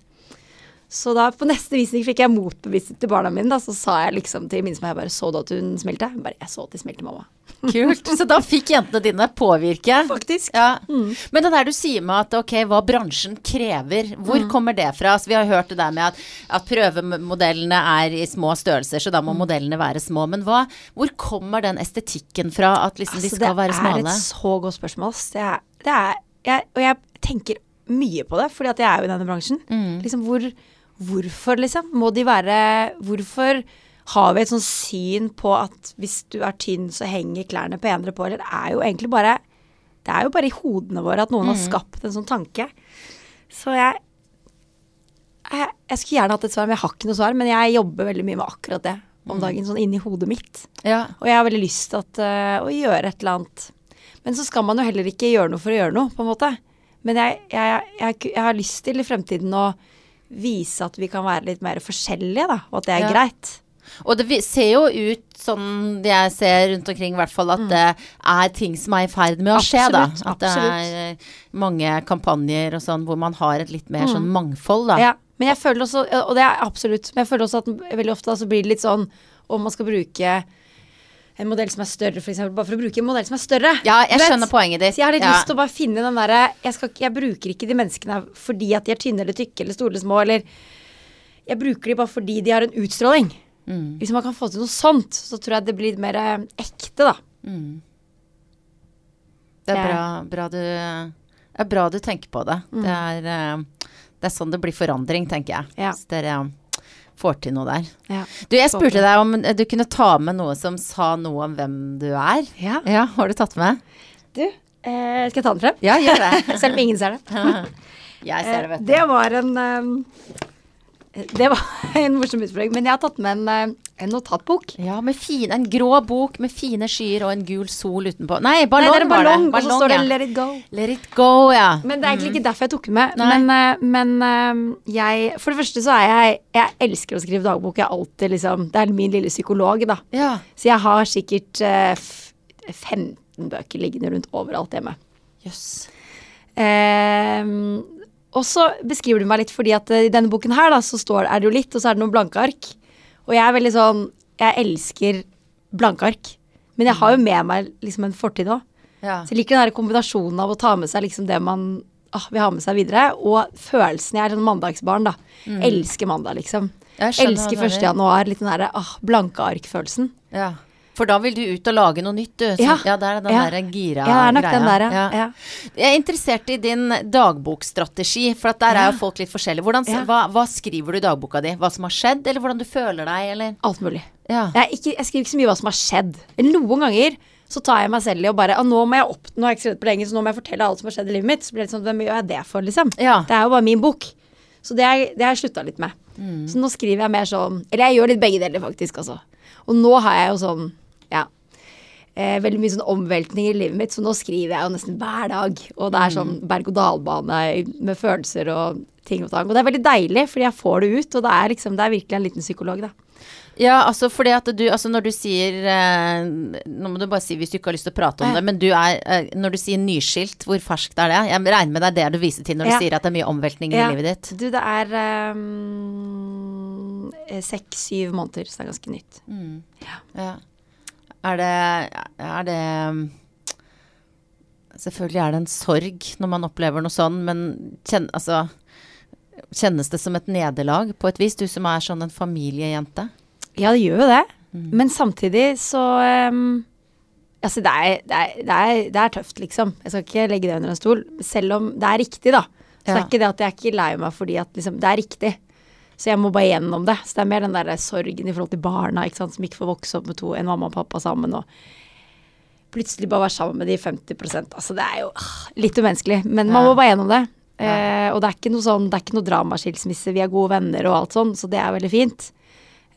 Så da på neste visning fikk jeg motbevisning til barna mine. Da, så sa jeg liksom til min meg, jeg bare så du at hun smilte? Hun Bare, jeg så at de smilte, mamma. Kult. Så da fikk jentene dine påvirke. Faktisk. Ja. Men det der du sier med at ok, hva bransjen krever, hvor kommer det fra? Altså, vi har hørt det der med at, at prøvemodellene er i små størrelser, så da må modellene være små. Men hva, hvor kommer den estetikken fra at liksom de Altså, skal være smale? Det er et så godt spørsmål. Det er, det er, jeg, og jeg tenker mye på det, fordi at jeg er jo i denne bransjen. Mm. Liksom hvor, hvorfor, liksom? Må de være Hvorfor har vi et sånt syn på at hvis du er tynn, så henger klærne penere på? Eller det er jo egentlig bare Det er jo bare i hodene våre at noen Mm. har skapt en sånn tanke. Så jeg jeg, jeg skulle gjerne hatt et svar, men jeg har ikke noe svar. Men jeg jobber veldig mye med akkurat det om Mm. dagen, sånn inni hodet mitt. Ja. Og jeg har veldig lyst til at, eh, å gjøre et eller annet. Men så skal man jo heller ikke gjøre noe for å gjøre noe, på en måte. Men jeg, jeg, jeg, jeg har lyst til i fremtiden å vise at vi kan være litt mer forskjellige, da. Og at det er Ja. greit. Og det ser jo ut sånn jeg ser rundt omkring, i hvert fall, at det er ting som er i ferd med å skje, da. At Absolutt, det er eh, mange kampanjer og sånn hvor man har et litt mer sånn mangfold, da. Mm. Ja. Men jeg føler også, og det er absolutt, men jeg føler også at veldig ofte da, så blir det litt sånn om man skal bruke en modell som er større, f.eks. Bare for å bruke en modell som er større. Ja, jeg vet, skjønner poenget ditt. Så jeg har litt Ja. lyst til å bare finne den derre jeg, jeg bruker ikke de menneskene fordi at de er tynne eller tykke eller store eller små, eller Jeg bruker de bare fordi de har en utstråling. Mm. Hvis man kan få til noe sånt, så tror jeg det blir mer eh, ekte, da. Mm. Det er bra, bra du Det er bra du tenker på det. Mm. Det, er, eh, det er sånn det blir forandring, tenker jeg. Ja. Hvis dere får til noe der. Ja. Du, jeg spurte deg om du kunne ta med noe som sa noe om hvem du er. ja. Ja, har du tatt med? Du, eh, skal jeg ta den frem? Ja, gjør det. Selv om ingen ser det. Jeg ser det, Eh, vet du. det var en eh, Det var en morsom utfordring. Men jeg har tatt med en, eh, en notatbok. Ja, med fin, en grå bok med fine skyer og en gul sol utenpå. Nei, ballong Nei, det er en var ballong, og så står det ja. 'Let it go'. Let it go, ja. Men det er egentlig ikke derfor jeg tok den med. Men, eh, men eh, jeg For det første så er jeg Jeg elsker å skrive dagbok. Jeg alltid liksom Det er min lille psykolog, da. Ja. Så jeg har sikkert eh, f 15 bøker liggende rundt overalt hjemme. Jøss. Ehm, og så beskriver du meg litt fordi at eh, i denne boken her da, så står, er det jo litt, og så er det noen blanke ark. Og jeg er veldig sånn Jeg elsker blanke ark. Men jeg har jo med meg liksom en fortid òg. Ja. Så jeg liker den der kombinasjonen av å ta med seg liksom det man ah, vil ha med seg videre, og følelsen Jeg er sånn mandagsbarn, da. Elsker mandag, liksom. Mm. Elsker hva du 1. januar. Litt den derre ah, blanke ark-følelsen. Ja. For da vil du ut og lage noe nytt, du. Så, ja. Ja. det er den Ja. der gira Ja, det er nok greia. den der, ja. Ja. Jeg er interessert i din dagbokstrategi, for der er jo folk litt forskjellige. Hvordan, hva, hva skriver du i dagboka di? Hva som har skjedd, eller hvordan du føler deg, eller? Alt mulig. Ja. Jeg, ikke, jeg skriver ikke så mye hva som har skjedd. Noen ganger så tar jeg meg selv i å bare ah, nå må jeg opp, nå har jeg ikke skrevet på lenge, så nå må jeg fortelle alt som har skjedd i livet mitt. Så blir det sånn, hvem gjør jeg det for, liksom? Ja. Det er jo bare min bok. Så det, er, det har jeg slutta litt med. Mm. Så nå skriver jeg mer sånn Eller jeg gjør litt begge deler, faktisk, altså. Og nå har jeg jo sånn, ja eh, Veldig mye sånn omveltninger i livet mitt, så nå skriver jeg jo nesten hver dag. Og det er sånn Mm. berg-og-dal-bane med følelser og ting og tang. Og det er veldig deilig, fordi jeg får det ut, og det er liksom Det er virkelig en liten psykolog, da. Ja, altså fordi at du Altså når du sier eh, Nå må du bare si hvis du ikke har lyst til å prate om Ja. det, men du er eh, Når du sier nyskilt, hvor ferskt er det? Jeg regner med det er det du viser til når du Ja. sier at det er mye omveltninger Ja. i livet ditt. Du, det er ehm, eh, seks-syv måneder, så det er ganske nytt. Ja. Er det, er det Selvfølgelig er det en sorg når man opplever noe sånn, men kjen, altså, kjennes det som et nederlag på et vis? Du som er sånn en familiejente. Ja, det gjør jo det. Men samtidig så um, Altså, det er, det, er, det, er, det er tøft, liksom. Jeg skal ikke legge det under en stol. Selv om det er riktig, da. Så det Ja. er ikke det at jeg er ikke lei meg fordi at liksom, det er riktig. Så jeg må bare gjennom det. Så det er mer den der sorgen i forhold til barna ikke sant, som ikke får vokse opp med to, en mamma og pappa sammen. og plutselig bare være sammen med de 50% Altså det er jo ah, litt umenneskelig, men man må bare gjennom det. Eh, og det er ikke noe sånn, det er ikke noe dramaskilsmisse, vi er gode venner og alt sånn, så det er veldig fint.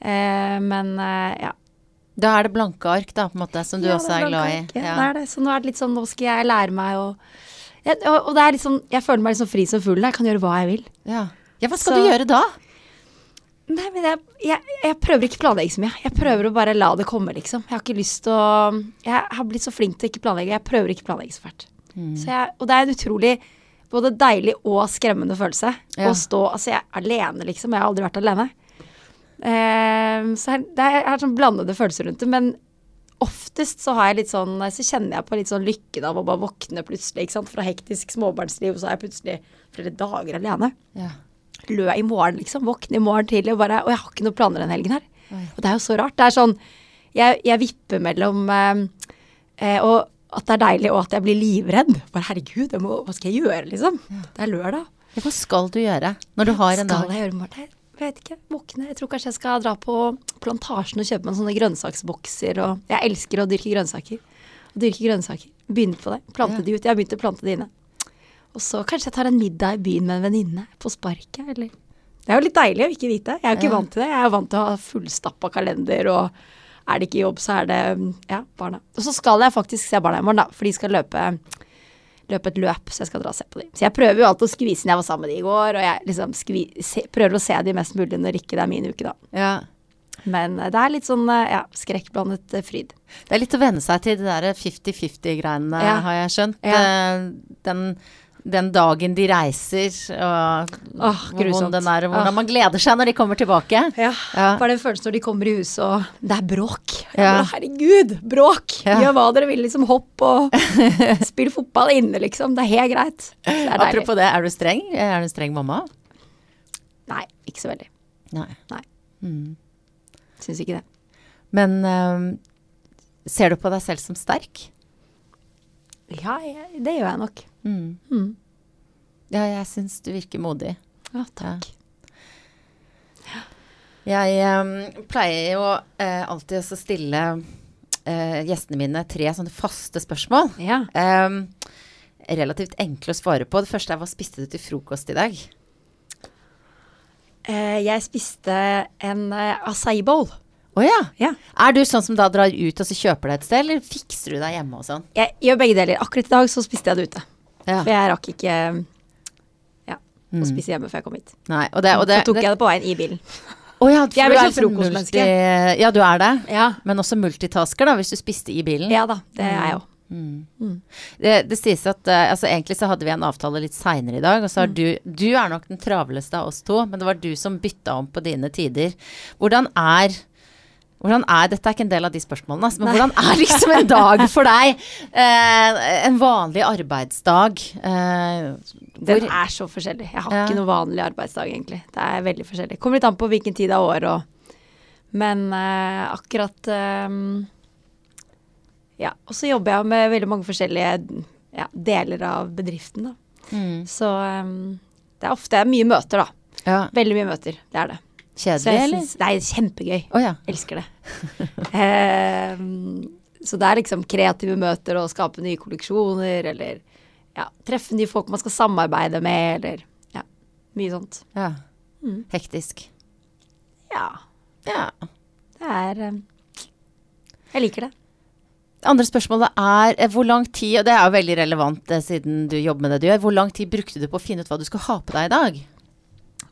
Eh, men eh, ja. Da er det blanke ark, da, på en måte, som du Ja, også er, er glad i. ark, Ja, det er det. Så nå er det litt sånn, nå skal jeg lære meg å og, og det er litt sånn, jeg føler meg litt sånn fri som fuglen. Jeg kan gjøre hva jeg vil. Ja. ja, hva skal Så- du gjøre da? Nei, men jeg, jeg, jeg prøver ikke å planlegge så mye. Jeg prøver å bare la det komme, liksom. Jeg har ikke lyst til å Jeg har blitt så flink til å ikke planlegge. Jeg prøver ikke å planlegge så fælt. Mm. Så jeg, og det er en utrolig både deilig og skremmende følelse Ja. å stå Altså, jeg er alene, liksom. Jeg har aldri vært alene. Ehm, så jeg, det er, jeg har sånn blandede følelser rundt det. Men oftest så har jeg litt sånn Så kjenner jeg på litt sånn lykken av å bare våkne plutselig, ikke sant. Fra hektisk småbarnsliv, og så er jeg plutselig flere dager alene Ja. Lø i morgen, liksom. Våkne i morgen tidlig og bare Og jeg har ikke noen planer den helgen her. Oi. Og det er jo så rart. Det er sånn Jeg, jeg vipper mellom eh, eh, Og at det er deilig, og at jeg blir livredd. Bare herregud, må, hva skal jeg gjøre, liksom? Det er lørdag. Ja, Hva skal du gjøre når du har en skal dag? jeg gjøre i morgen? Jeg vet ikke. Våkne. Jeg tror kanskje jeg skal dra på plantasjen og kjøpe meg sånne grønnsaksbokser. Og jeg elsker å dyrke grønnsaker. Å dyrke grønnsaker. Begynne på det. Plante Ja. de ut. Jeg har begynt å plante de inne. Og så kanskje jeg tar en middag i byen med en venninne på sparket, eller Det er jo litt deilig å ikke vite. Jeg er jo ikke Ja. vant til det. Jeg er vant til å ha fullstappa kalender, og er det ikke jobb, så er det ja, barna. Og så skal jeg faktisk se barna i morgen, da, for de skal løpe løpe et løp, så jeg skal dra og se på dem. Så jeg prøver jo alltid å skvise når jeg var sammen med de i går, og jeg liksom skvi, se, prøver å se de mest mulig når ikke det er min uke, da. Ja. Men eh, det er litt sånn eh, ja, skrekkblandet eh, fryd. Det er litt å venne seg til de der 50-50-greiene, Ja. har jeg skjønt. Ja. Den, den dagen de reiser, og Åh, grusomt. den er, hvordan Åh. man gleder seg når de kommer tilbake. Ja. Ja. Bare den følelsen når de kommer i huset og det er bråk. Ja. bare, Herregud, bråk! Ja. Gjør hva dere vil, liksom. Hopp og spill fotball inne, liksom. Det er helt greit. Det er deilig. Apropos det, er du streng? Er du en streng mamma? Nei, ikke så veldig. Nei. Nei. Mm. Syns ikke det. Men eh, ser du på deg selv som sterk? Ja, det gjør jeg nok. Mm. Mm. Ja, jeg syns du virker modig. Ja, takk. Jeg um, pleier jo uh, alltid å stille uh, gjestene mine tre sånne faste spørsmål. Ja. Um, relativt enkle å svare på. Det første er hva spiste du til frokost i dag? Uh, jeg spiste en uh, acai bowl. Å ja. Ja. Er du sånn som da drar ut og så kjøper deg et sted, eller fikser du deg hjemme og sånn? Jeg gjør begge deler. Akkurat i dag så spiste jeg det ute. Ja. For jeg rakk ikke ja, Mm. å spise hjemme før jeg kom hit. Nei, og det, og det, så tok jeg det på veien i bilen. Oh, ja, Jeg vel sånn liksom frokostmenneske. multi- Ja, du er det. Ja. Men også multitasker, da, hvis du spiste i bilen. ja da, det er jeg òg. Mm. Det, det sies at uh, altså Egentlig så hadde vi en avtale litt seinere i dag, og så har Mm. du Du er nok den travleste av oss to, men det var du som bytta om på dine tider. Hvordan er hvordan er, Dette er ikke en del av de spørsmålene, men Nei. hvordan er liksom en dag for deg? Eh, en vanlig arbeidsdag. Eh, Den er så forskjellig. Jeg har Ja. ikke noen vanlig arbeidsdag, egentlig. Det er veldig forskjellig. Kommer litt an på hvilken tid av året og Men eh, akkurat eh, Ja. Og så jobber jeg med veldig mange forskjellige ja, deler av bedriften, da. mm, Så eh, det er ofte mye møter, da. ja, Veldig mye møter. Det er det. Kjedelig, eller? det er kjempegøy. Oh, ja. Elsker det. Eh, så det er liksom kreative møter og skape nye kolleksjoner, eller ja, treffe nye folk man skal samarbeide med, eller ja, mye sånt. ja. Mm. Hektisk. Ja, Ja. det er eh, Jeg liker det. Andre spørsmålet er eh, hvor lang tid, og det er jo veldig relevant eh, siden du jobber med det du gjør, hvor lang tid brukte du på å finne ut hva du skal ha på deg i dag?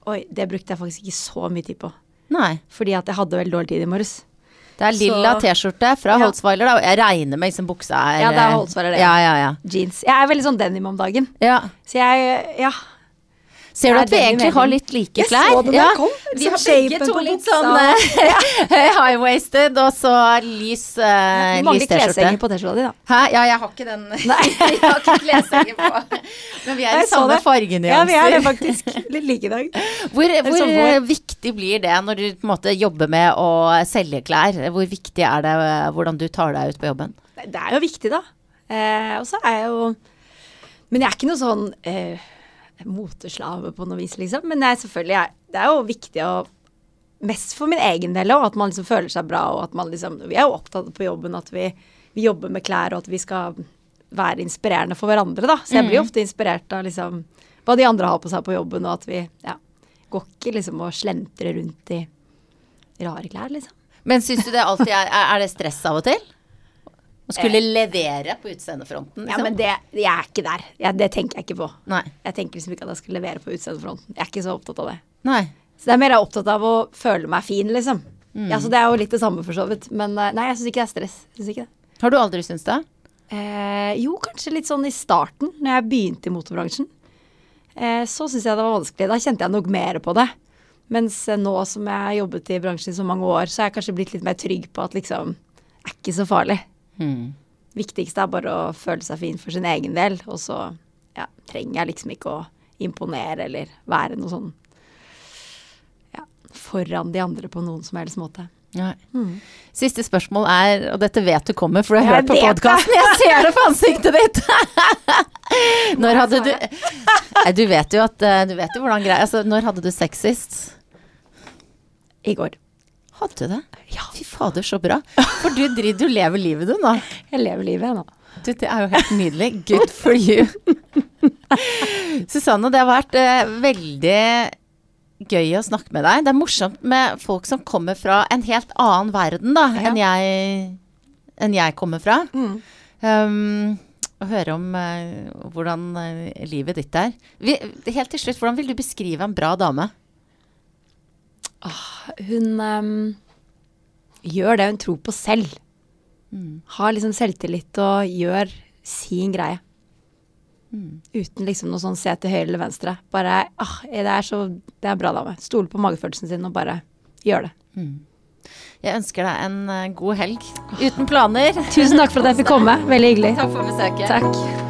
Oi, det brukte jeg faktisk ikke så mye tid på. Nei. Fordi at jeg hadde veldig dårlig tid i morges. Det er lilla T-skjorte fra Ja. Holtzweiler, da, jeg regner med liksom buksa er Ja, det er eh, Holtzweiler, det. Ja, ja, ja. Jeans. Jeg er veldig sånn denim om dagen. ja. Så jeg Ja. Ser du at vi egentlig har litt like Jeg klær? så det da jeg kom. Vi har begge to litt sånn eh, high-waisted, og så lys, uh, Mange lys T-skjorte. kleshenger på T-skjorta di, da. Hæ? Ja, jeg har ikke den Nei. Jeg har ikke kleshenger på. Men vi er i Jeg samme fargenyanser. Ja, vi er det faktisk. Litt like i dag. Hvor, hvor sånn eh, viktig blir det når du på en måte jobber med å selge klær? Hvor viktig er det eh, hvordan du tar deg ut på jobben? Det er jo viktig, da. Eh, og så er jeg jo Men jeg er ikke noe sånn eh, moteslave på noe vis, liksom. Men selvfølgelig er, det er jo viktig å Mest for min egen del òg, at man liksom føler seg bra, og at man liksom Vi er jo opptatt på jobben at vi, vi jobber med klær, og at vi skal være inspirerende for hverandre, da. Så jeg blir jo ofte inspirert av liksom hva de andre har på seg på jobben, og at vi ja, går ikke liksom og slentrer rundt i rare klær, liksom. Men syns du det alltid Er er det stress av og til? Å skulle levere på utseendefronten, Liksom. Ja, liksom? men det, jeg er ikke der. Jeg, det tenker jeg ikke på. Nei. Jeg tenker liksom ikke at jeg skal levere på utseendefronten. Jeg er ikke så opptatt av det. Nei. Så det er mer jeg er opptatt av å føle meg fin, liksom. Mm. Ja, så det er jo litt det samme for så vidt. Men eh, nei, jeg syns ikke det er stress. Det. Har du aldri syntes det? Eh, jo, kanskje litt sånn i starten, når jeg begynte i motorbransjen. Eh, så syns jeg det var vanskelig. Da kjente jeg nok mer på det. Mens eh, nå som jeg har jobbet i bransjen i så mange år, så er jeg kanskje blitt litt mer trygg på at liksom det er ikke så farlig. Hmm. Viktigste er bare å føle seg fin for sin egen del, og så ja, trenger jeg liksom ikke å imponere eller være noe sånn ja, foran de andre på noen som helst måte. Nei. Siste spørsmål er, og dette vet du kommer, for du har Jeg hørt på podkasten. Jeg ser det på ansiktet ditt! Når hadde du Du vet jo at eh, Du vet jo hvordan greia Altså, når hadde du sex sist? I går. Hadde du det? Ja. Fy fader, så bra. For du, driver- du lever livet du nå. Jeg lever livet, jeg nå. Du, det er jo helt nydelig. Good for you. Susanne, det har vært eh, veldig gøy å snakke med deg. Det er morsomt med folk som kommer fra en helt annen verden da, Ja. enn, jeg, enn jeg kommer fra. Um, å høre om uh, hvordan eh, livet ditt er. Vi, helt til slutt, hvordan vil du beskrive en bra dame? Hun um, gjør det hun tror på selv. Har liksom selvtillit og gjør sin greie. Uten liksom noe sånn se til høyre eller venstre. Bare ah, det er så Det er bra dame. Stole på magefølelsen sin og bare gjør det. Jeg ønsker deg en eh, god helg. Uten planer. Tusen takk for at jeg fikk komme. Veldig hyggelig. Takk for besøket. Takk.